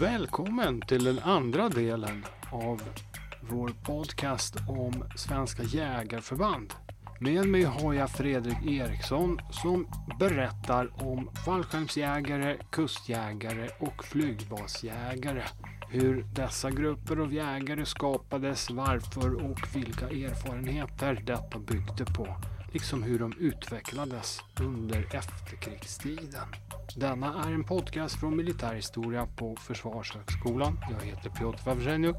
Välkommen till den andra delen av vår podcast om Svenska jägarförband. Med mig har jag Fredrik Eriksson som berättar om fallskärmsjägare, kustjägare och flygbasjägare. Hur dessa grupper av jägare skapades, varför och vilka erfarenheter detta byggde på. Liksom hur de utvecklades under efterkrigstiden. Denna är en podcast från militärhistoria på Försvarshögskolan. Jag heter Piotr Wawrzeniuk.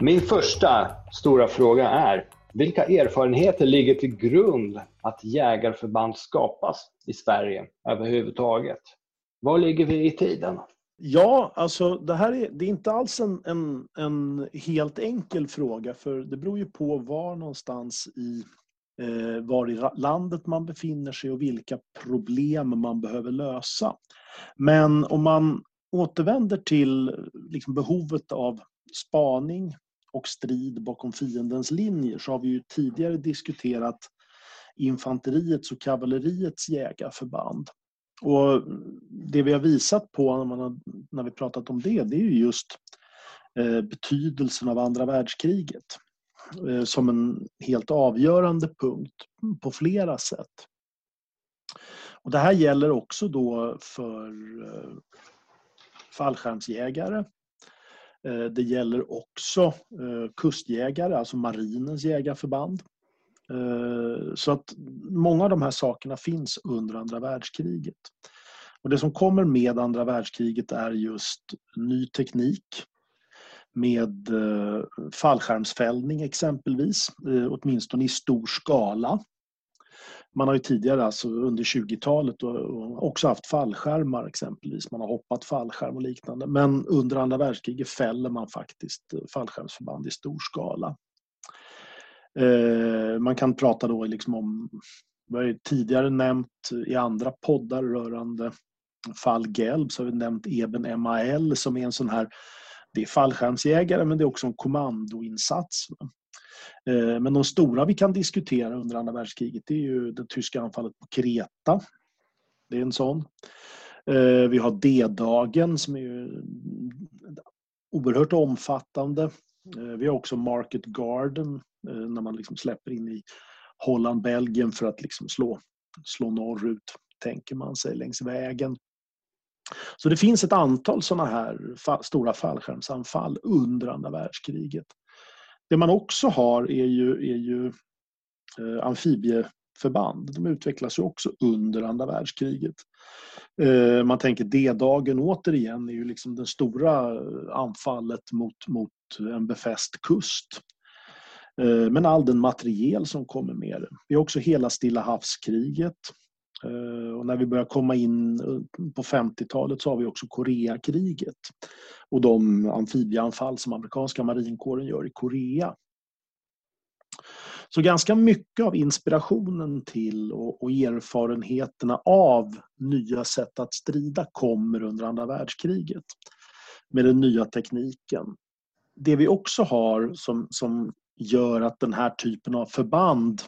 Min första stora fråga är, vilka erfarenheter ligger till grund att jägarförband skapas i Sverige överhuvudtaget? Var ligger vi i tiden? Ja, alltså det här är, det är inte alls en, en, en helt enkel fråga för det beror ju på var någonstans i Eh, var i landet man befinner sig och vilka problem man behöver lösa. Men om man återvänder till liksom behovet av spaning och strid bakom fiendens linjer så har vi ju tidigare diskuterat infanteriets och kavalleriets jägarförband. Och det vi har visat på när, man har, när vi pratat om det, det är ju just eh, betydelsen av andra världskriget Eh, som en helt avgörande punkt på flera sätt. Och det här gäller också då för eh, fallskärmsjägare. Eh, det gäller också kustjägare, alltså marinens jägarförband. Så att många av de här sakerna finns under andra världskriget. Och det som kommer med andra världskriget är just ny teknik med eh, fallskärmsfällning exempelvis, eh, åtminstone i stor skala. Man har ju tidigare, alltså under 20-talet, också haft fallskärmar exempelvis. Man har hoppat fallskärm och liknande. Men under andra världskriget fäller man faktiskt eh, fallskärmsförband i stor skala. Man kan prata då liksom om, vi har tidigare nämnt i andra poddar rörande fall Gelb så har vi nämnt Eben MAL som är en sån här, det är fallskärmsjägare men det är också en kommandoinsats. Eh, men de stora vi kan diskutera under andra världskriget det är ju det tyska anfallet på Kreta. Det är en sån. Eh, vi har D-dagen som är oerhört omfattande. Eh, vi har också Market Garden när man liksom släpper in i Holland, Belgien för att liksom slå, slå norrut, tänker man sig, längs vägen. Så det finns ett antal sådana här stora fallskärmsanfall under andra världskriget. Det man också har är ju, är ju eh, amfibieförband. De utvecklas ju också under andra världskriget. Eh, man tänker D-dagen återigen är ju liksom det stora eh, anfallet mot, mot en befäst kust Eh, men all den materiel som kommer med det. Vi har också hela Stilla havskriget. Eh, och när vi börjar komma in eh, på 50-talet så har vi också Koreakriget och de amfibieanfall som amerikanska marinkåren gör i Korea. Så ganska mycket av inspirationen till och, erfarenheterna av nya sätt att strida kommer under andra världskriget med den nya tekniken. Det vi också har som, som gör att den här typen av förband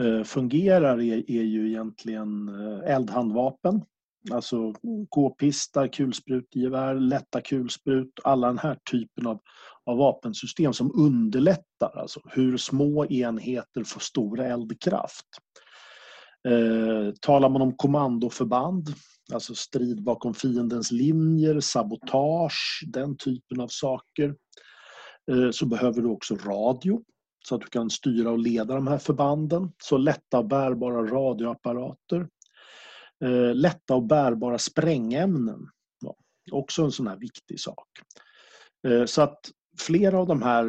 Eh, fungerar är, är ju egentligen eh, eldhandvapen. Alltså k-pistar, kulsprutgevär, lätta kulsprut, alla den här typen av, av vapensystem som underlättar alltså hur små enheter får stor eldkraft. Eh, talar man om kommandoförband, alltså strid bakom fiendens linjer, sabotage, den typen av saker Eh, så behöver du också radio så att du kan styra och leda de här förbanden. Så lätta och bärbara radioapparater. Eh, lätta och bärbara sprängämnen. också en sån här viktig sak. Eh, så att flera av de här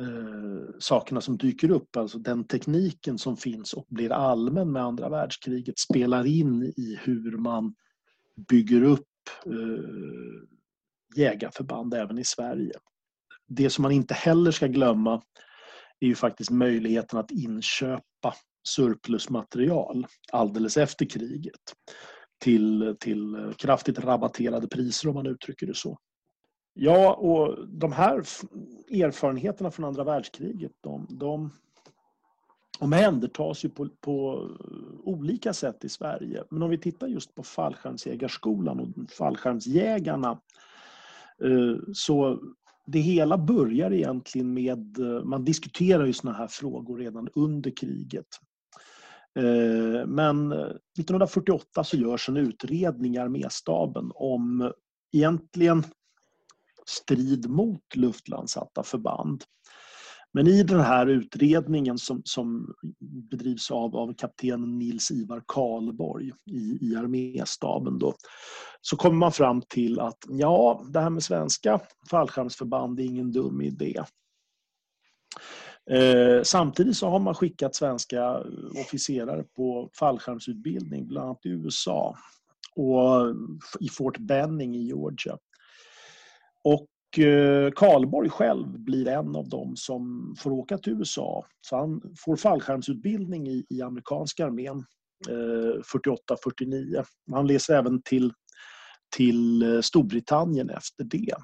eh, sakerna som dyker upp, alltså den tekniken som finns och blir allmän med andra världskriget spelar in i hur man bygger upp eh, jägarförband även i Sverige. Det som man inte heller ska glömma är ju faktiskt möjligheten att inköpa surplusmaterial alldeles efter kriget till, till kraftigt rabatterade priser om man uttrycker det så. Ja, och de här erfarenheterna från andra världskriget de, de omhändertas ju på, på olika sätt i Sverige. Men om vi tittar just på fallskärmsjägarskolan och fallskärmsjägarna eh, så det hela börjar egentligen med, eh, man diskuterar ju sådana här frågor redan under kriget. Eh, men eh, 1948 så görs en utredning i arméstaben om egentligen strid mot luftlandsatta förband. Men i den här utredningen som, som bedrivs av, av kapten Nils Ivar Karlborg i, i arméstaben då, så kommer man fram till att ja, det här med svenska fallskärmsförband är ingen dum idé. Eh, samtidigt så har man skickat svenska officerare på fallskärmsutbildning, bland annat i USA och i Fort Benning i Georgia. Och Eh, Karlborg själv blir en av dem som får åka till USA. Så han får fallskärmsutbildning i, i amerikanska armén eh, 48-49. Han läser även till, till eh, Storbritannien efter det.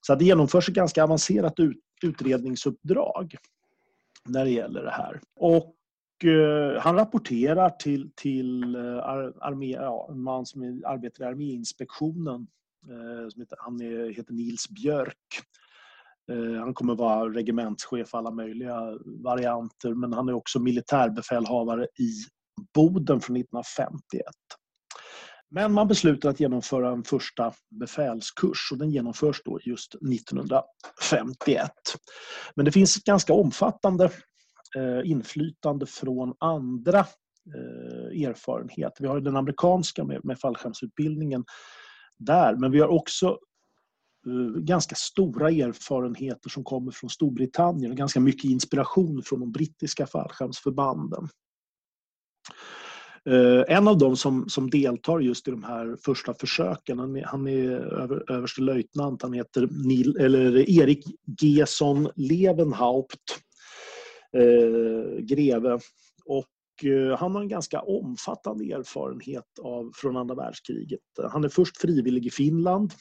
Så det genomförs ett ganska avancerat ut, utredningsuppdrag när det gäller det här. Och eh, han rapporterar till, till armé, ja, en man som arbetar i arméinspektionen Eh, som heter, han är, heter Nils Björk. Eh, han kommer vara regementschef alla möjliga varianter men han är också militärbefälhavare i Boden från 1951. Men man beslutar att genomföra en första befälskurs och den genomförs då just 1951. Men det finns ett ganska omfattande eh, inflytande från andra erfarenheter. Vi har den amerikanska med fallskärmsutbildningen där. Men vi har också eh, ganska stora erfarenheter som kommer från Storbritannien och ganska mycket inspiration från de brittiska fallskärmsförbanden. Eh, en av dem som, som deltar just i de här första försöken, han är, han är över, överste löjtnant, han heter Neil, eller Erik Gesson Levenhaupt, eh, greve. Och Eh, han har en ganska omfattande erfarenhet av, från andra världskriget. Han är först frivillig i Finland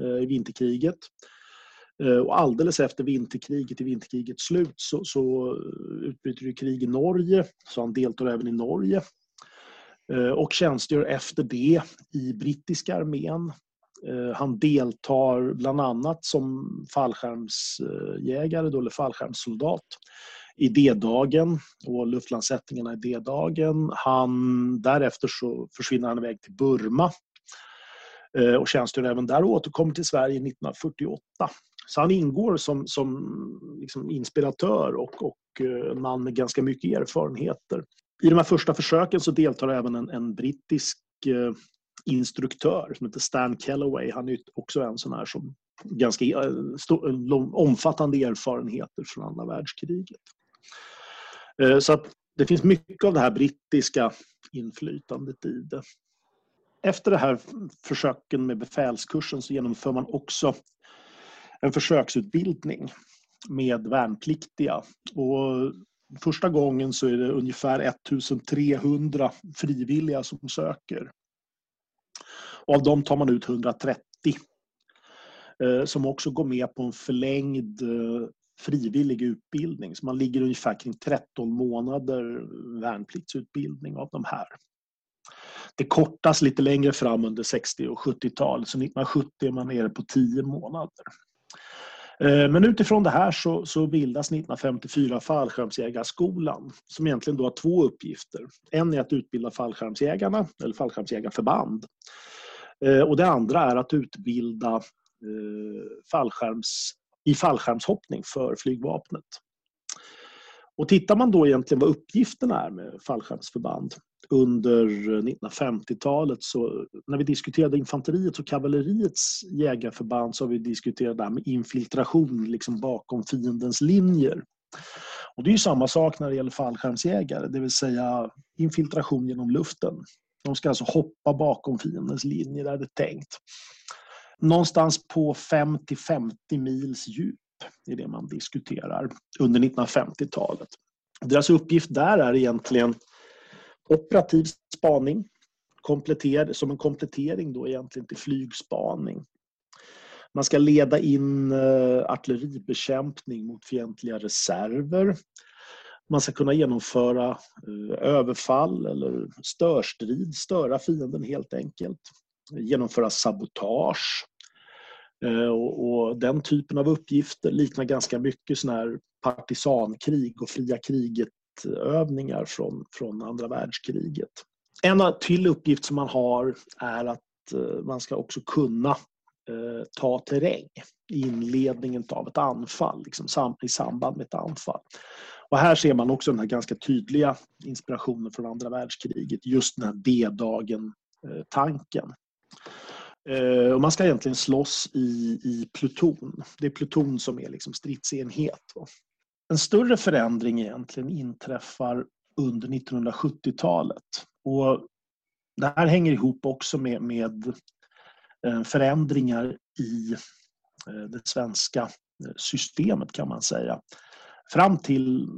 eh, i vinterkriget. Eh, och alldeles efter vinterkriget, i vinterkrigets slut, så, så utbryter det krig i Norge. Så han deltar även i Norge. Och tjänstgör efter det i brittiska armén. Han deltar bland annat som fallskärmsjägare, eller fallskärmssoldat Idédagen och luftlandsättningarna i Han, därefter så försvinner han iväg till Burma eh, och tjänstgör även där och återkommer till Sverige 1948. Så han ingår som, som liksom inspiratör och, och en man med ganska mycket erfarenheter. I de här första försöken så deltar även en, en brittisk eh, instruktör som heter Stan Kellaway. Han är också en sån här som ganska omfattande erfarenheter från andra världskriget. Eh, så att det finns mycket av det här brittiska inflytandet i det. Efter det här försöken med befälskursen så genomför man också en försöksutbildning med värnpliktiga. Och första gången så är det ungefär 1300 frivilliga som söker. Och av dem tar man ut 130 eh, som också går med på en förlängd eh, frivillig utbildning. Så man ligger ungefär kring 13 månader värnpliktsutbildning av de här. Det kortas lite längre fram under 60 och 70-talet, så 1970 är man nere på 10 månader. Eh, men utifrån det här så, så bildas 1954 Fallskärmsjägarskolan som egentligen då har två uppgifter. En är att utbilda fallskärmsjägarna, eller fallskärmsjägarförband. Eh, och det andra är att utbilda eh, fallskärms i fallskärmshoppning för flygvapnet. Och tittar man då egentligen vad uppgifterna är med fallskärmsförband under eh, 1950-talet så när vi diskuterade infanteriets och kavalleriets jägarförband så har vi diskuterat det här med infiltration liksom bakom fiendens linjer. Och det är samma sak när det gäller fallskärmsjägare, det vill säga infiltration genom luften. De ska alltså hoppa bakom fiendens linjer där det är tänkt någonstans på 5 till 50 mils djup är det man diskuterar under 1950-talet. Deras uppgift där är egentligen operativ spaning som en komplettering då egentligen till flygspaning. Man ska leda in eh, artilleribekämpning mot fientliga reserver. Man ska kunna genomföra eh, överfall eller störstrid, störa fienden helt enkelt. Genomföra sabotage. Eh, och, den typen av uppgifter liknar ganska mycket sån här partisankrig och fria kriget-övningar från, från andra världskriget. En till uppgift som man har är att eh, man ska också kunna eh, ta terräng i inledningen av ett anfall, liksom i samband med ett anfall. Och här ser man också den här ganska tydliga inspirationen från andra världskriget. Just den här D-dagen-tanken. Eh, och man ska egentligen slåss i, i pluton. Det är pluton som är liksom stridsenhet. En större förändring egentligen inträffar under 1970-talet. Och det här hänger ihop också med, med eh, förändringar i eh, det svenska systemet kan man säga. Fram till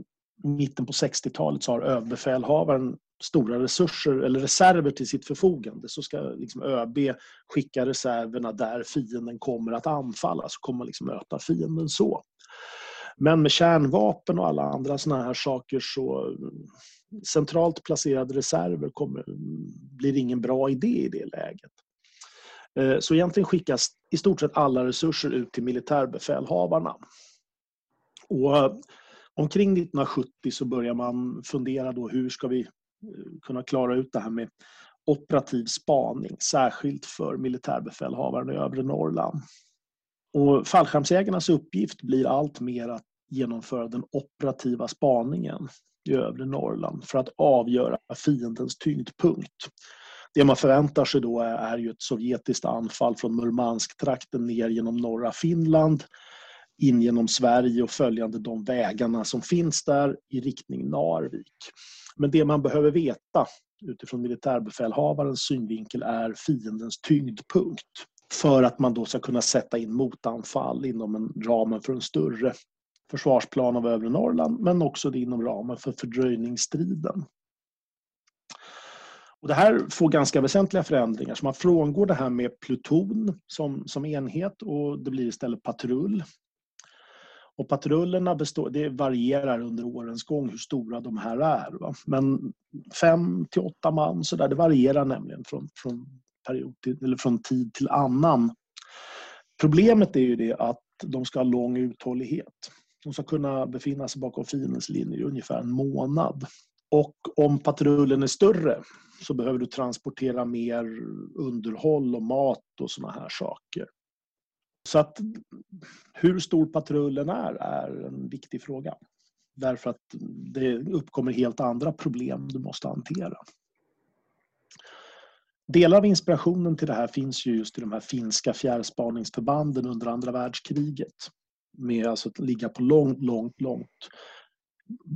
mitten på 60-talet så har överbefälhavaren stora resurser eller reserver till sitt förfogande så ska liksom ÖB skicka reserverna där fienden kommer att anfalla, så kommer man liksom möta fienden så. Men med kärnvapen och alla andra såna här saker så centralt placerade reserver kommer, blir ingen bra idé i det läget. Eh, så egentligen skickas i stort sett alla resurser ut till militärbefälhavarna. Och eh, omkring 1970 så börjar man fundera då hur ska vi kunna klara ut det här med operativ spaning, särskilt för militärbefälhavaren i övre Norrland. Och fallskärmsjägarnas uppgift blir allt mer att genomföra den operativa spaningen i övre Norrland för att avgöra fiendens tyngdpunkt. Det man förväntar sig då är, är ju ett sovjetiskt anfall från Murmansk-trakten ner genom norra Finland in genom Sverige och följande de vägarna som finns där i riktning Narvik. Men det man behöver veta utifrån militärbefälhavarens synvinkel är fiendens tyngdpunkt för att man då ska kunna sätta in motanfall inom en ramen för en större försvarsplan av övre Norrland men också inom ramen för fördröjningsstriden. Och det här får ganska väsentliga förändringar. Så man frångår det här med pluton som, som enhet och det blir istället patrull. Och patrullerna består, det varierar under årens gång hur stora de här är. Va? Men fem till åtta man, så där, det varierar nämligen från, från, period till, eller från tid till annan. Problemet är ju det att de ska ha lång uthållighet. De ska kunna befinna sig bakom fiendens linje i ungefär en månad. Och om patrullen är större så behöver du transportera mer underhåll och mat och såna här saker. Så att hur stor patrullen är, är en viktig fråga. Därför att det uppkommer helt andra problem du måste hantera. Delar av inspirationen till det här finns ju just i de här finska fjärrspaningsförbanden under andra världskriget. Med alltså att ligga på långt, långt, långt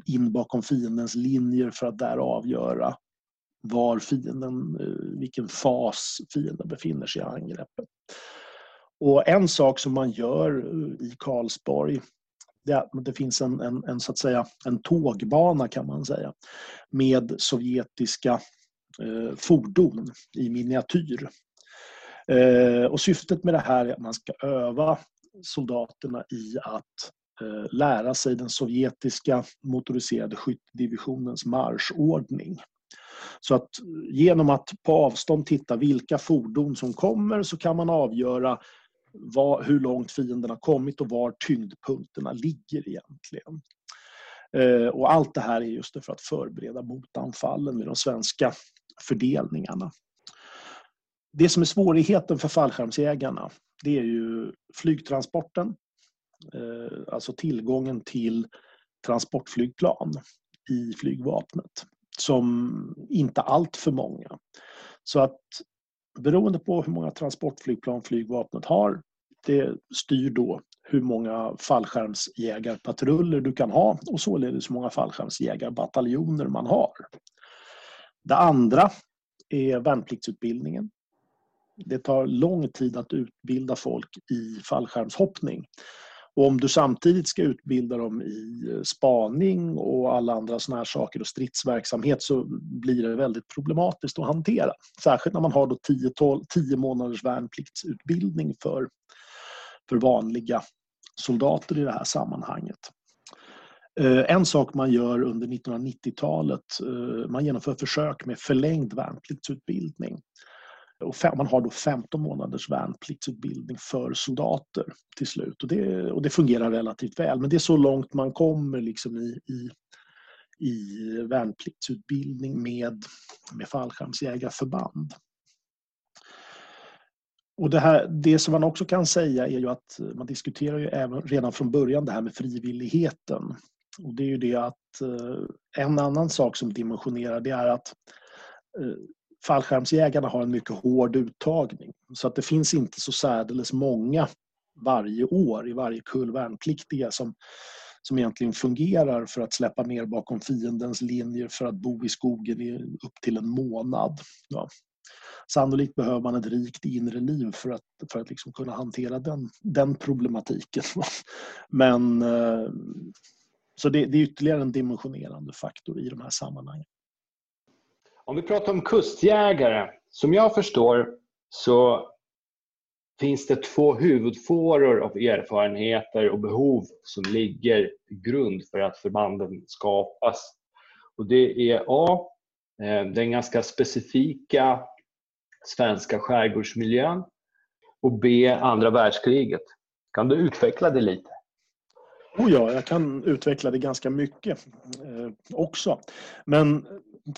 in bakom fiendens linjer för att där avgöra var fienden, eh, vilken fas fienden befinner sig i angreppet. Och en sak som man gör eh, i Karlsborg det, är det finns en, en, en, så att säga, en tågbana kan man säga med sovjetiska eh, fordon i miniatyr. Eh, och syftet med det här är att man ska öva soldaterna i att eh, lära sig den sovjetiska motoriserade skyttedivisionens marschordning. Så att eh, genom att på avstånd titta vilka fordon som kommer så kan man avgöra var, hur långt fienden har kommit och var tyngdpunkterna ligger egentligen. Eh, och allt det här är just för att förbereda motanfallen med de svenska fördelningarna. Det som är svårigheten för fallskärmsjägarna det är ju flygtransporten. Eh, alltså tillgången till transportflygplan i flygvapnet. Som inte allt för många. Så att beroende på hur många transportflygplan flygvapnet har, det styr då hur många fallskärmsjägarpatruller du kan ha och således hur många fallskärmsjägarbataljoner man har. Det andra är värnpliktsutbildningen. Det tar lång tid att utbilda folk i fallskärmshoppning. Och om du samtidigt ska utbilda dem i eh, spaning och alla andra såna här saker och stridsverksamhet så blir det väldigt problematiskt att hantera. Särskilt när man har då 10, 12, 10 månaders värnpliktsutbildning för, för vanliga soldater i det här sammanhanget. Eh, en sak man gör under 1990-talet, eh, man genomför försök med förlängd värnpliktsutbildning man har då 15 månaders värnpliktsutbildning för soldater till slut. Och det, och det fungerar relativt väl. Men det är så långt man kommer liksom i, i, i värnpliktsutbildning med, med fallskärmsjägarförband. Och det, här, det som man också kan säga är ju att man diskuterar ju även redan från början det här med frivilligheten. Och det är ju det att eh, en annan sak som dimensionerar det är att eh, fallskärmsjägarna har en mycket hård uttagning. Så att det finns inte så särdeles många varje år i varje kull värnpliktiga som, som egentligen fungerar för att släppa ner bakom fiendens linjer för att bo i skogen i upp till en månad. Ja. Sannolikt behöver man ett rikt inre liv för att, för att liksom kunna hantera den, den problematiken. Men eh, så det, det är ytterligare en dimensionerande faktor i de här sammanhangen. Om vi pratar om kustjägare, som jag förstår så finns det två huvudfåror av erfarenheter och behov som ligger till grund för att förbanden skapas. Och det är A. Eh, den ganska specifika svenska skärgårdsmiljön och B. Andra världskriget. Kan du utveckla det lite? Oh ja, jag kan utveckla det ganska mycket eh, också. Men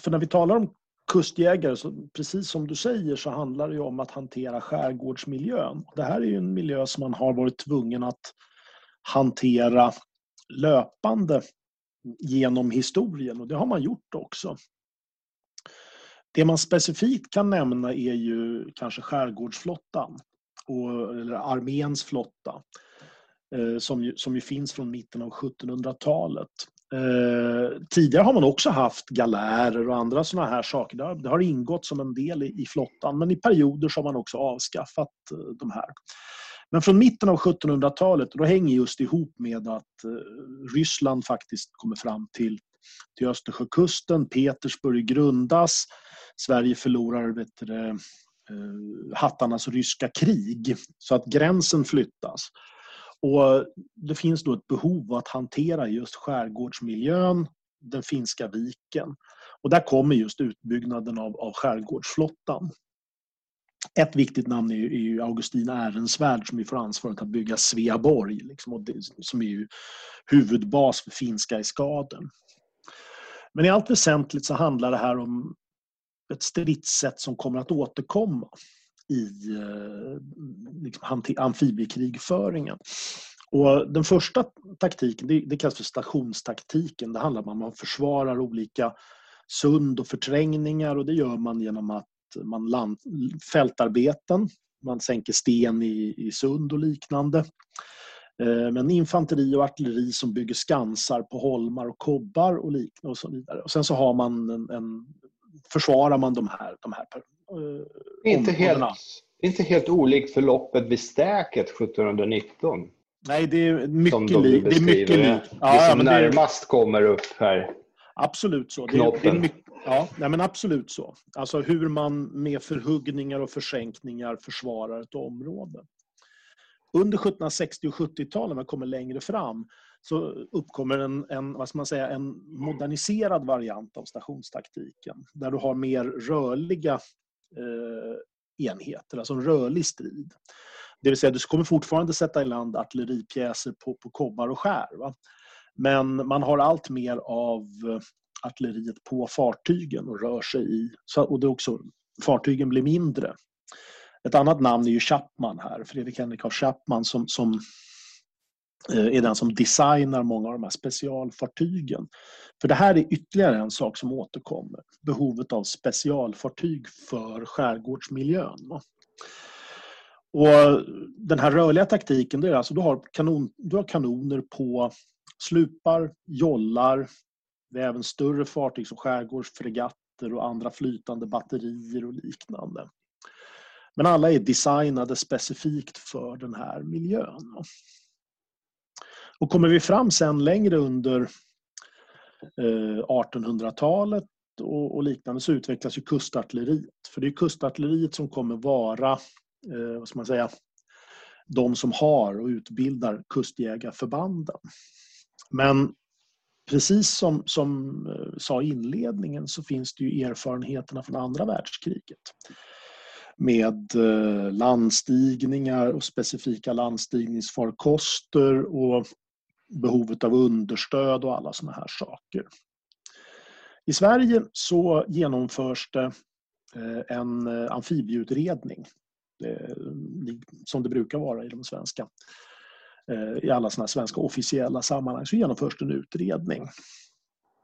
för när vi talar om kustjägare, så precis som du säger så handlar det om att hantera skärgårdsmiljön. Det här är ju en miljö som man har varit tvungen att hantera löpande genom historien och det har man gjort också. Det man specifikt kan nämna är ju kanske skärgårdsflottan, och, eller arméns flotta, eh, som ju, som ju finns från mitten av 1700-talet. Eh, tidigare har man också haft galärer och andra sådana här saker. Det har, det har ingått som en del i, i, flottan, men i perioder så har man också avskaffat eh, de här. Men från mitten av 1700-talet, och då hänger just ihop med att eh, Ryssland faktiskt kommer fram till, till Östersjökusten, Petersburg grundas, Sverige förlorar vet du, eh, hattarnas ryska krig, så att gränsen flyttas. Och det finns då ett behov av att hantera just skärgårdsmiljön, den finska viken. Och där kommer just utbyggnaden av, av skärgårdsflottan. Ett viktigt namn är ju, Augustin Ehrensvärd som får ansvaret att bygga Sveaborg, liksom, och det, som är ju huvudbas för finska i skaden. Men i allt väsentligt så handlar det här om ett stridssätt som kommer att återkomma i eh, liksom, amfibiekrigföringen. Och den första taktiken, det, det kallas för stationstaktiken. Det handlar om att man försvarar olika sund och förträngningar och det gör man genom att man land, fältarbeten, man sänker sten i, i sund och liknande. Eh, men infanteri och artilleri som bygger skansar på holmar och kobbar och liknande och så vidare. Och sen så har man en, en försvarar man de här, de här inte, helt, inte helt olikt förloppet vid Stäket 1719. Nej, det är mycket likt. Det är mycket likt. Ja, det som närmast det... kommer upp här. Absolut så. Det är, det är mycket, ja, nej, men absolut så. Alltså hur man med förhuggningar och försänkningar försvarar ett område. Under 1760 och 70-talet, när man kommer längre fram, så uppkommer en, en, vad man säga, en moderniserad variant av stationstaktiken. Där du har mer rörliga eh, Eh, enheter, alltså en rörlig strid. Det vill säga, du kommer fortfarande sätta i land artilleripjäser på, på kobbar och skär. Va? Men man har allt mer av eh, artilleriet på fartygen och rör sig i... och det också, fartygen blir mindre. Ett annat namn är ju Chapman här, Fredrik Henrik av Chapman som, som Eh, är den som designar många av de här specialfartygen. För det här är ytterligare en sak som återkommer. Behovet av specialfartyg för skärgårdsmiljön. Och den här rörliga taktiken, det är alltså du har, kanon, du har kanoner på slupar, jollar, det är även större fartyg som skärgårdsfregatter och andra flytande batterier och liknande. Men alla är designade specifikt för den här miljön. Och kommer vi fram sen längre under eh, 1800-talet och, liknande så utvecklas ju kustartilleriet. För det är kustartilleriet som kommer vara, eh, vad ska man säga, de som har och utbildar kustjägarförbanden. Men precis som, som eh, sa i inledningen så finns det ju erfarenheterna från andra världskriget med eh, landstigningar och specifika landstigningsfarkoster och behovet av understöd och alla sådana här saker. I Sverige så genomförs det eh, en eh, amfibieutredning eh, som det brukar vara i de svenska i alla sådana svenska officiella sammanhang så genomförs det en utredning.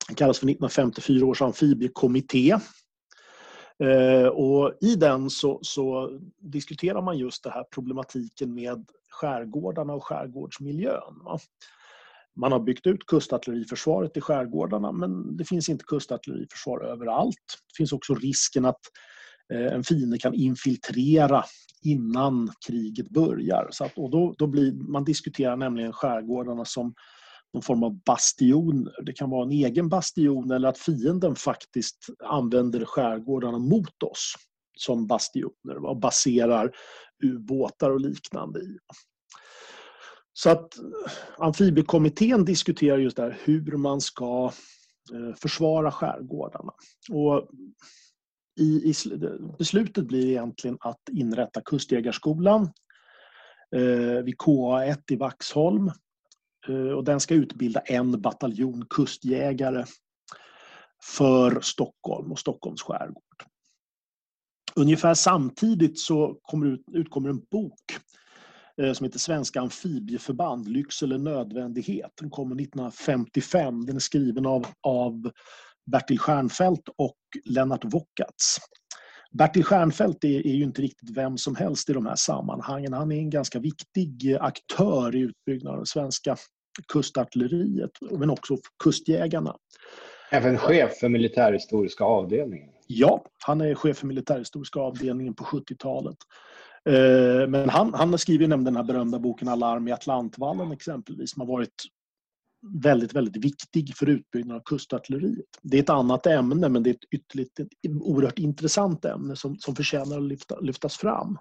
Den kallas för 1954 års amfibiekommitté. Och I den så, så, diskuterar man just den här problematiken med skärgårdarna och skärgårdsmiljön. Man har byggt ut kustartilleriförsvaret i skärgårdarna men det finns inte kustartilleriförsvar överallt. Det finns också risken att eh, en fiende kan infiltrera innan kriget börjar. Så att, och då, då blir, man diskuterar nämligen skärgårdarna som någon form av bastion. Det kan vara en egen bastion eller att fienden faktiskt använder skärgårdarna mot oss som bastioner och baserar ubåtar och liknande i. Så att eh, Amfibiekommittén diskuterar just där hur man ska eh, försvara skärgårdarna. Och i, i, beslutet blir egentligen att inrätta Kustjägarskolan eh, vid KA1 i Vaxholm. Eh, och den ska utbilda en bataljon kustjägare för Stockholm och Stockholms skärgård. Ungefär samtidigt så kommer ut, utkommer en bok som heter Svenska amfibieförband, lyx eller nödvändighet. Den kommer 1955. Den är skriven av, av Bertil Stjernfeldt och Lennart Wockatz. Bertil Stjernfeldt är, är, ju inte riktigt vem som helst i de här sammanhangen. Han är en ganska viktig aktör i utbyggnaden av det svenska kustartilleriet, men också kustjägarna. Även chef för militärhistoriska avdelningen? Ja, han är chef för militärhistoriska avdelningen på 70-talet. Eh, men han, han skriver nämligen den här berömda boken Alarm i Atlantvallen exempelvis, som har varit väldigt, väldigt viktig för utbyggnaden av kustartilleriet. Det är ett annat ämne men det är ett ytterligt ett oerhört intressant ämne som, som förtjänar att lyfta, lyftas fram.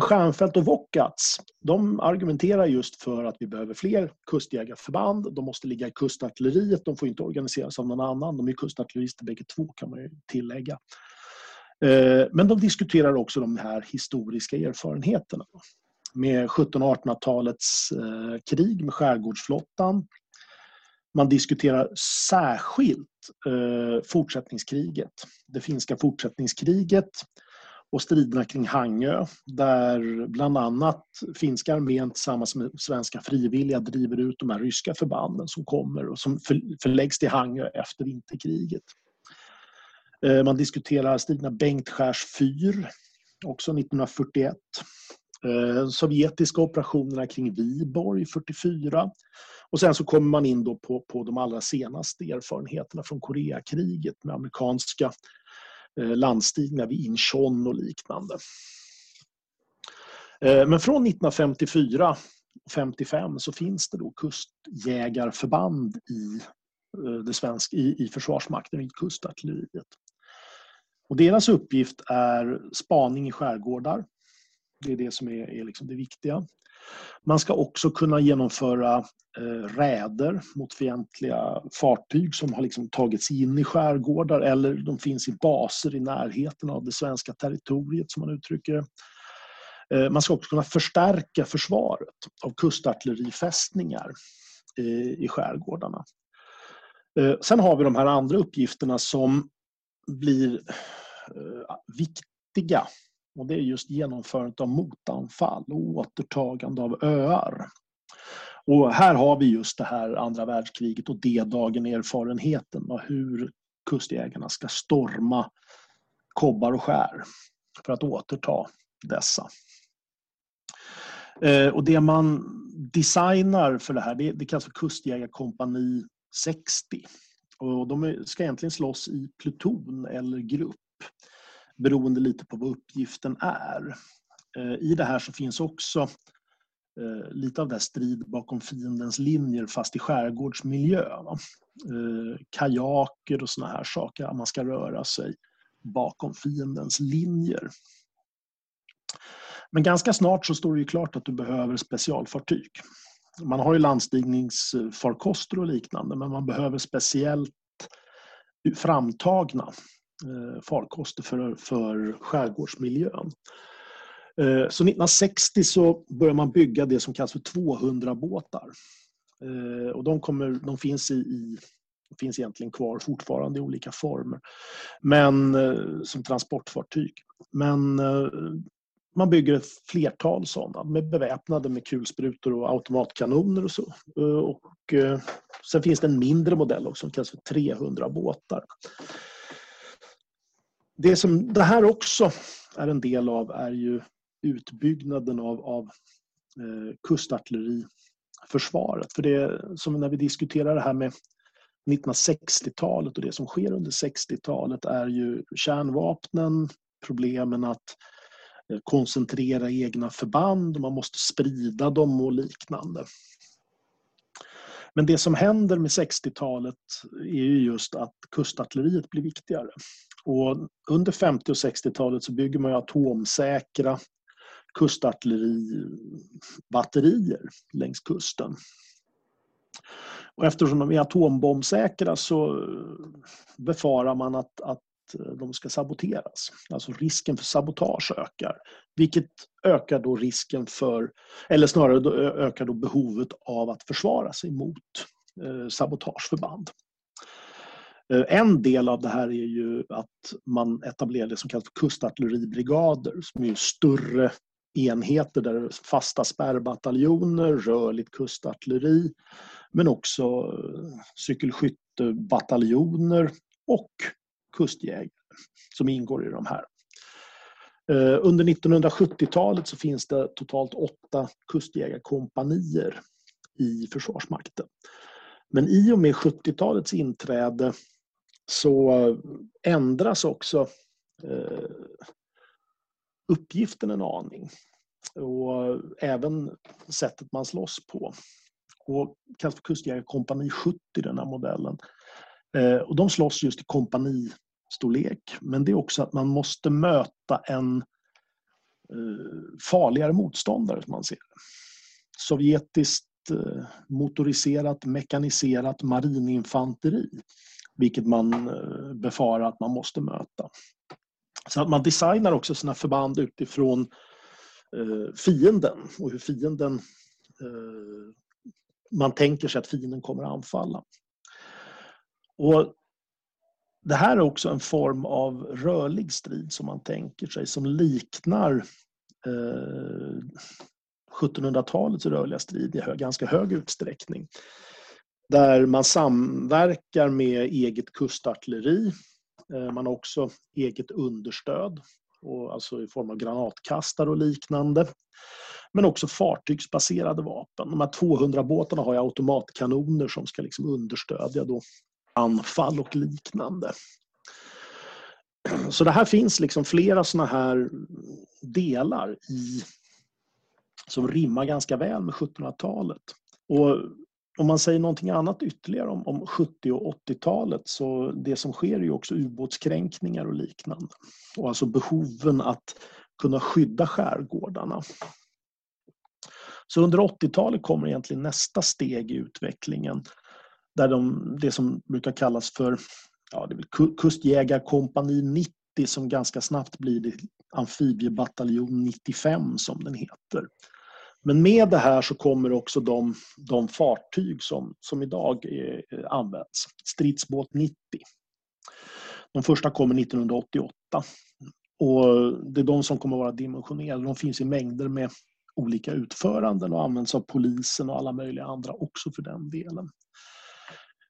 Stjernfeldt och Wockatz de argumenterar just för att vi behöver fler kustjägarförband. De måste ligga i kustartilleriet, de får inte organiseras av någon annan. De är kustartillerister bägge två kan man ju tillägga. Eh, men de diskuterar också de här historiska erfarenheterna med 1700 och 1800-talets krig med skärgårdsflottan. Man diskuterar särskilt eh, fortsättningskriget, det finska fortsättningskriget och striderna kring Hangö där bland annat finska armén tillsammans med svenska frivilliga driver ut de här ryska förbanden som kommer och som förläggs till Hangö efter vinterkriget. Eh, man diskuterar striderna Bengtskärs fyr, också 1941. Eh, sovjetiska operationerna kring Viborg 44. Och sen så kommer man in då på, på de allra senaste erfarenheterna från Koreakriget med amerikanska eh, landstigningar vid Incheon och liknande. Men från 1954 55 så finns det då kustjägarförband i, det svenska, i, i Försvarsmakten, i kustartilleriet. Och deras uppgift är spaning i skärgårdar, det är det som är, är liksom det viktiga. Man ska också kunna genomföra eh, räder mot fientliga fartyg som har liksom tagits in i skärgårdar eller de finns i baser i närheten av det svenska territoriet som man uttrycker det. Eh, man ska också kunna förstärka försvaret av kustartillerifästningar eh, i skärgårdarna. Eh, sen har vi de här andra uppgifterna som blir eh, viktiga och det är just genomförandet av motanfall och återtagande av öar. Och här har vi just det här andra världskriget och D-dagen erfarenheten av hur kustjägarna ska storma kobbar och skär för att återta dessa. Eh, och det man designar för det här, det, det kallas för Kustjägarkompani 60. Och de ska egentligen slåss i pluton eller grupp beroende lite på vad uppgiften är. Eh, I det här så finns också eh, lite av det strid bakom fiendens linjer fast i skärgårdsmiljö. Eh, kajaker och såna här saker, man ska röra sig bakom fiendens linjer. Men ganska snart så står det ju klart att du behöver specialfartyg. Man har ju landstigningsfarkoster och liknande men man behöver speciellt framtagna eh, farkoster för, för skärgårdsmiljön. Eh, så 1960 så började man bygga det som kallas för 200-båtar. Eh, och de, kommer, de finns, i, i, finns egentligen kvar fortfarande i olika former. Men som transportfartyg. Men man bygger ett flertal sådana med beväpnade med kulsprutor och automatkanoner och så. Eh, och eh, sen finns det en mindre modell också som kallas för 300 båtar. Det som det här också är en del av är ju utbyggnaden av, av eh, kustartilleriförsvaret. För det som när vi diskuterar det här med 1960-talet och det som sker under 60-talet är ju kärnvapnen, problemen att eh, Eh, koncentrera egna förband och man måste sprida dem och liknande. Men det som händer med 60-talet är ju just att kustartilleriet blir viktigare. Och under 50 och 60-talet så bygger man atomsäkra kustartilleribatterier längs kusten. Och eftersom de är atombombsäkra så befarar man att, att Eh, de ska saboteras. Alltså risken för sabotage ökar. Vilket ökar då risken för, eller snarare då ökar då behovet av att försvara sig mot eh, sabotageförband. Eh, en del av det här är ju att man etablerar det som kallas för kustartilleribrigader som är större enheter där det är fasta spärrbataljoner, rörligt kustartilleri men också eh, cykelskyttebataljoner och kustjägare som ingår i de här. Eh, under 1970-talet så finns det totalt åtta kustjägarkompanier i Försvarsmakten. Men i och med 70-talets inträde så ändras också eh, uppgiften en aning. Och även sättet man slåss på. Och kallas för kustjägarkompani 70 den här modellen. Eh, och de slåss just i kompani storlek, Men det är också att man måste möta en eh, farligare motståndare som man ser. Sovjetiskt eh, motoriserat, mekaniserat marininfanteri. Vilket man eh, befarar att man måste möta. Så att man designar också sina förband utifrån fienden och hur fienden man tänker sig att fienden kommer att anfalla. Och det här är också en form av rörlig strid som man tänker sig som liknar eh, 1700-talets rörliga strid i hög, ganska hög utsträckning. Där man samverkar med eget kustartilleri. Eh, man har också eget understöd, och alltså i form av granatkastare och liknande. Men också fartygsbaserade vapen. De här 200-båtarna har automatkanoner som ska liksom understödja då anfall och liknande. Så det här finns liksom flera såna här delar i som rimmar ganska väl med 1700-talet. Och om man säger någonting annat ytterligare om, om 70 och 80-talet så det som sker är ju också ubåtskränkningar och liknande. Och alltså behoven att kunna skydda skärgårdarna. Så under 80-talet kommer egentligen nästa steg i utvecklingen där de, det som brukar kallas för ja, det är kustjägarkompani 90 som ganska snabbt blir det amfibiebataljon 95 som den heter. Men med det här så kommer också de, de fartyg som, som idag är, eh, används. Stridsbåt 90. De första kommer 1988. Och det är de som kommer vara dimensionerade. De finns i mängder med olika utföranden och används av polisen och alla möjliga andra också för den delen.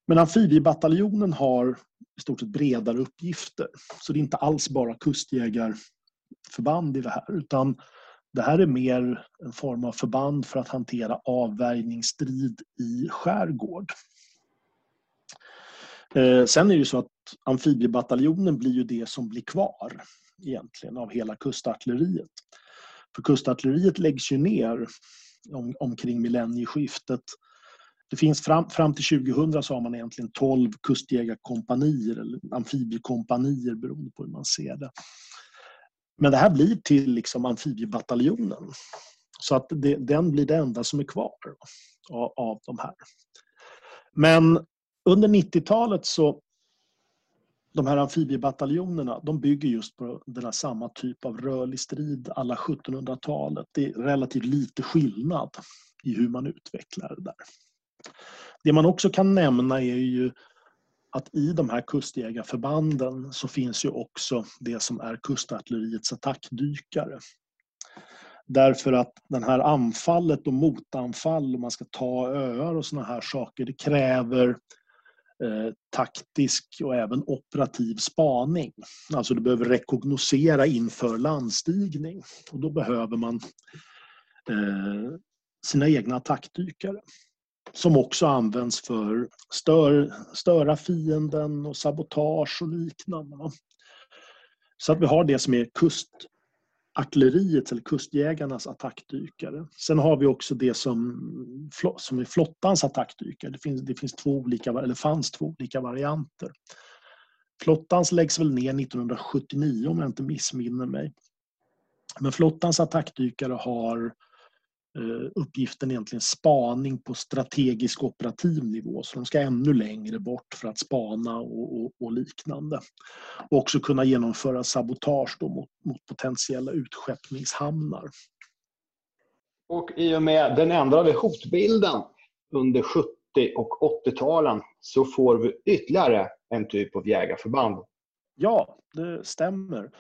Men amfibiebataljonen har i stort sett bredare uppgifter. Så det är inte alls bara kustjägarförband i det här utan det här är mer en form av förband för att hantera avvärjningsstrid i skärgård. Eh, sen är det ju så att amfibiebataljonen blir ju det som blir kvar egentligen av hela kustartilleriet. För kustartilleriet läggs ju ner om, omkring millennieskiftet det finns fram, fram till 2000 så har man egentligen 12 kustjägarkompanier eller amfibiekompanier beroende på hur man ser det. Men det här blir till liksom amfibiebataljonen. Så att det, den blir det enda som är kvar av, av de här. Men under 90-talet så de här amfibiebataljonerna de bygger just på den här samma typ av rörlig strid alla 1700-talet. Det är relativt lite skillnad i hur man utvecklar det där. Det man också kan nämna är ju att i de här kustjägarförbanden så finns ju också det som är kustartilleriets attackdykare. Därför att det här anfallet och motanfall, om man ska ta öar och såna här saker, det kräver eh, taktisk och även operativ spaning. Alltså du behöver rekognosera inför landstigning och då behöver man eh, sina egna attackdykare som också används för stör, störa fienden och sabotage och liknande. Så att vi har det som är kustartilleriets eller kustjägarnas attackdykare. Sen har vi också det som, som är flottans attackdykare. Det, finns, det finns två olika, eller fanns två olika varianter. Flottans läggs väl ner 1979 om jag inte missminner mig. Men flottans attackdykare har Eh, uppgiften egentligen spaning på strategisk operativ nivå. Så de ska ännu längre bort för att spana och, och, och liknande. Och också kunna genomföra sabotage mot, mot potentiella utskeppningshamnar. Och i och med den ändrade hotbilden under 70 och 80-talen så får vi ytterligare en typ av jägarförband. Ja, det stämmer.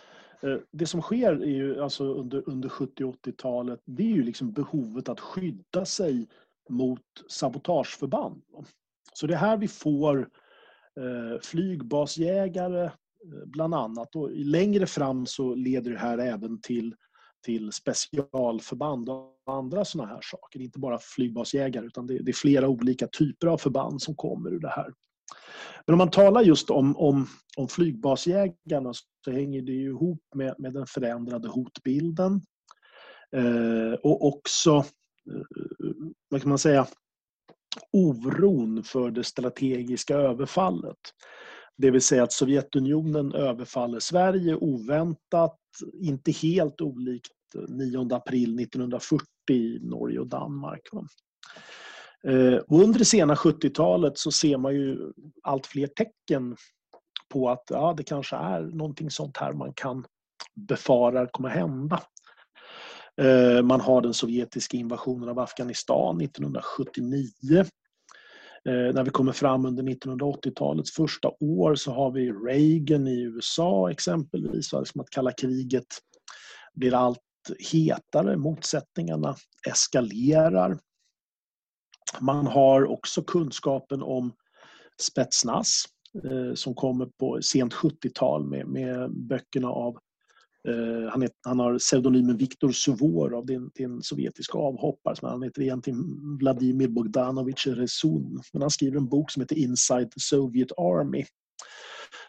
Eh, det som sker är ju, alltså under, under 70 80-talet, det är ju liksom behovet att skydda sig mot sabotageförband. Så det är här vi får eh, flygbasjägare eh, bland annat. Och längre fram så leder det här även till, till specialförband och andra sådana här saker. Inte bara flygbasjägare utan det, det är flera olika typer av förband som kommer ur det här. Men om man talar just om, om, om flygbasjägarna så hänger det ju ihop med, med den förändrade hotbilden. Eh, och också, eh, vad kan man säga, oron för det strategiska överfallet. Det vill säga att Sovjetunionen överfaller Sverige oväntat, inte helt olikt 9 april 1940 i Norge och Danmark. Eh, och under det sena 70-talet så ser man ju allt fler tecken på att ja, det kanske är någonting sånt här man kan befara kommer hända. Eh, man har den sovjetiska invasionen av Afghanistan 1979. Eh, när vi kommer fram under 1980-talets första år så har vi Reagan i USA exempelvis. Liksom att kalla kriget blir allt hetare, motsättningarna eskalerar. Man har också kunskapen om Spetsnaz eh, som kommer på sent 70-tal med, med böckerna av eh, han, heter, han, har pseudonymen Viktor Suvorov, det är en, en sovjetisk avhoppare. han heter egentligen Vladimir Bogdanovich Rezun. Men han skriver en bok som heter Inside the Soviet Army.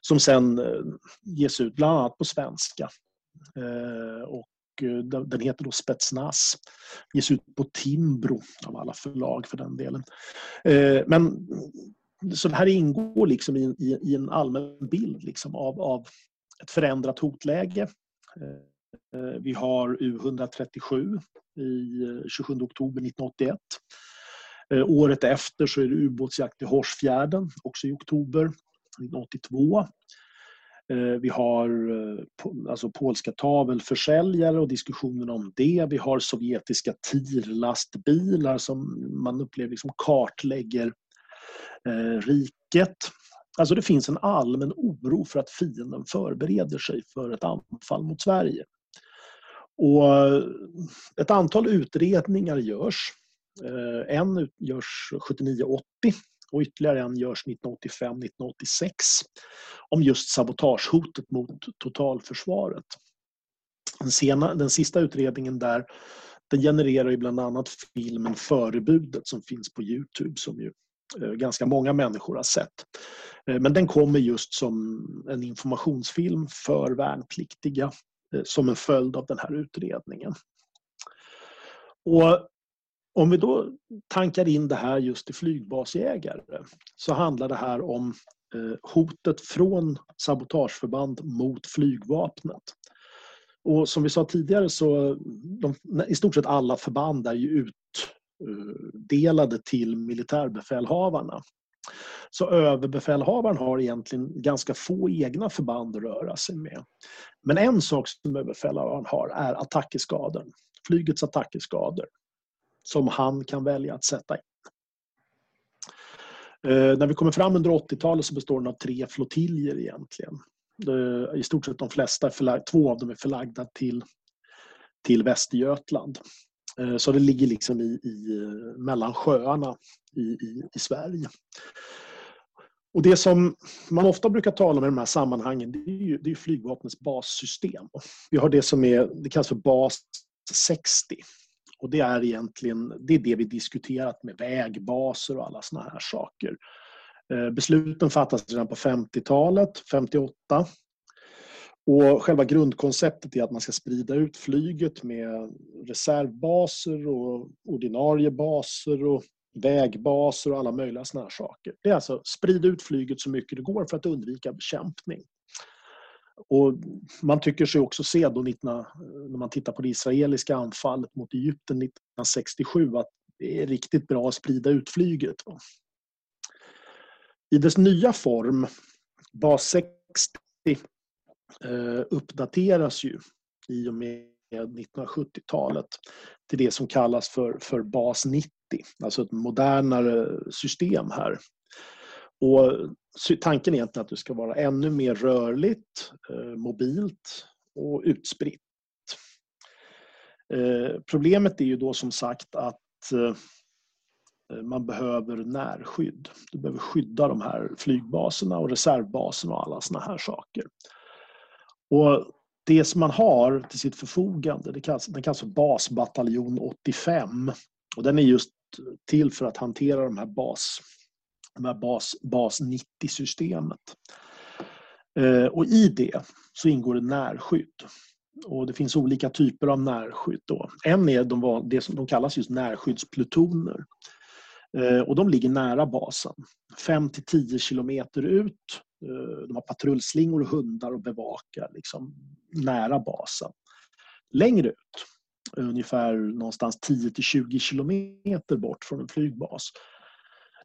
Som sen eh, ges ut bland annat på svenska. och Eh, den heter då Spetsnaz. Ges ut på Timbro av alla förlag för den delen. Eh, men så det här ingår liksom i, i, i en allmän bild liksom av, av ett förändrat hotläge. Eh, vi har U137 i 27 oktober 1981. Året efter så är det ubåtsjakt i Horsfjärden, också i oktober 1982. Eh, vi har eh, alltså polska tavelförsäljare och diskussionen om det. Vi har sovjetiska TIR-lastbilar som man upplever liksom kartlägger eh, riket. Alltså det finns en allmän oro för att fienden förbereder sig för ett anfall mot Sverige. Och eh, ett antal utredningar görs. Eh, en görs 79-80 och ytterligare en görs 1985-1986 om just sabotagehotet mot totalförsvaret. Den, sena, den sista utredningen där den genererar ju bland annat filmen Förebudet som finns på Youtube som ju eh, ganska många människor har sett. Eh, men den kommer just som en informationsfilm för värnpliktiga eh, som en följd av den här utredningen. Och om vi då tankar in det här just i flygbasjägare så handlar det här om eh, hotet från sabotageförband mot flygvapnet. Och som vi sa tidigare så de, i stort sett alla förband är ju utdelade till militärbefälhavarna. Så överbefälhavaren har egentligen ganska få egna förband att röra sig med. Men en sak som överbefälhavaren har är attackeskader. Flygets attackeskader. Som han kan välja att sätta in. Eh, när vi kommer fram under 80-talet så består den av tre flottiljer egentligen. Eh, I stort sett de flesta, förlag, två av dem är förlagda till, till Västergötland. Eh, så det ligger liksom i, i mellan sjöarna i, i, i Sverige. Och det som man ofta brukar tala om i de här sammanhangen det är ju, det är flygvapnets bassystem. Vi har det som är, det kallas för bas 60. Och det är egentligen det, är det vi diskuterat med vägbaser och alla såna här saker. Eh, besluten fattas redan på 50-talet, 58. Och själva grundkonceptet är att man ska sprida ut flyget med reservbaser och ordinarie baser och vägbaser och alla möjliga såna här saker. Det är alltså sprida ut flyget så mycket det går för att undvika bekämpning. Och man tycker sig också se då 19, när man tittar på det israeliska anfallet mot Egypten 1967 att det är riktigt bra att sprida ut flyget. I dess nya form, bas 60, eh, uppdateras ju i och med 1970-talet till det som kallas för, för bas 90, alltså ett modernare system här. Och tanken är egentligen att det ska vara ännu mer rörligt, eh, mobilt och utspritt. Eh, problemet är ju då som sagt att eh, man behöver närskydd. Du behöver skydda de här flygbaserna och reservbaserna och alla såna här saker. Och det som man har till sitt förfogande, det kallas, den kallas för basbataljon 85. Och den är just till för att hantera de här bas, bas, bas 90-systemet. Eh, och i det så ingår det närskydd. Och det finns olika typer av närskydd. Då. En är de, det som de kallas just närskyddsplutoner. Eh, och de ligger nära basen. 5 till 10 kilometer ut. Eh, de har patrullslingor och hundar och bevakar liksom, nära basen. Längre ut, ungefär någonstans 10 till 20 kilometer bort från en flygbas,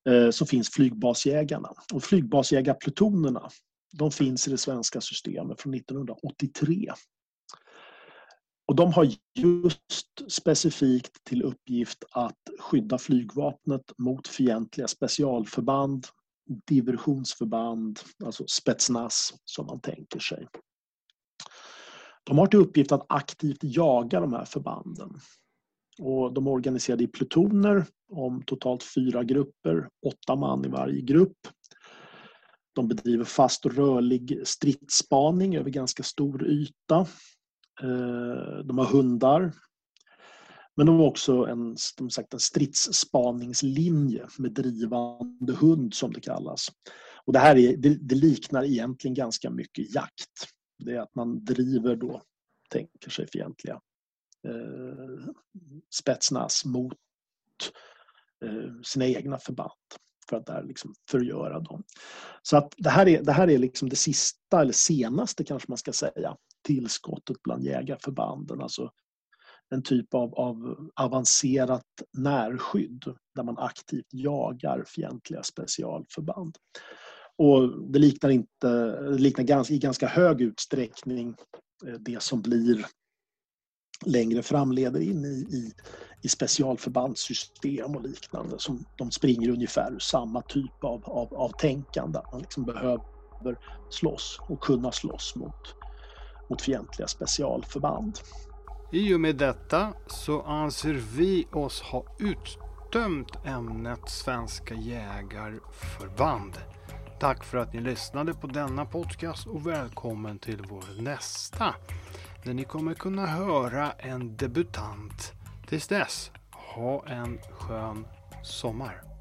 Eh, så finns flygbasjägarna. Och flygbasjägarplutonerna de finns i det svenska systemet från 1983. Och de har just specifikt till uppgift att skydda flygvapnet mot fientliga specialförband, diversionsförband, alltså spetsnas som man tänker sig. De har till uppgift att aktivt jaga de här förbanden. Och de är organiserade i plutoner om totalt fyra grupper, åtta man i varje grupp. De bedriver fast och rörlig stridsspaning över ganska stor yta. Eh, de har hundar. Men de har också en, som sagt, en stridsspaningslinje med drivande hund som det kallas. Och det här är, det, det liknar egentligen ganska mycket jakt. Det är att man driver då, tänker sig fientliga eh, spetsnas mot eh, sina egna förband för att där liksom förgöra dem. Så att det här är det, här är liksom det sista, eller senaste kanske man ska säga, tillskottet bland jägarförbanden. Alltså en typ av, av avancerat närskydd där man aktivt jagar fientliga specialförband. Och det liknar, inte, det liknar ganska, i ganska hög utsträckning eh, det som blir längre fram leder in i, i, i specialförbandssystem och liknande. Som de springer ungefär ur samma typ av, av, av tänkande. Man liksom behöver slåss och kunna slåss mot, mot fientliga specialförband. I och med detta så anser vi oss ha uttömt ämnet svenska jägarförband. Tack för att ni lyssnade på denna podcast och välkommen till vår nästa där ni kommer kunna höra en debutant. Tills dess, ha en skön sommar.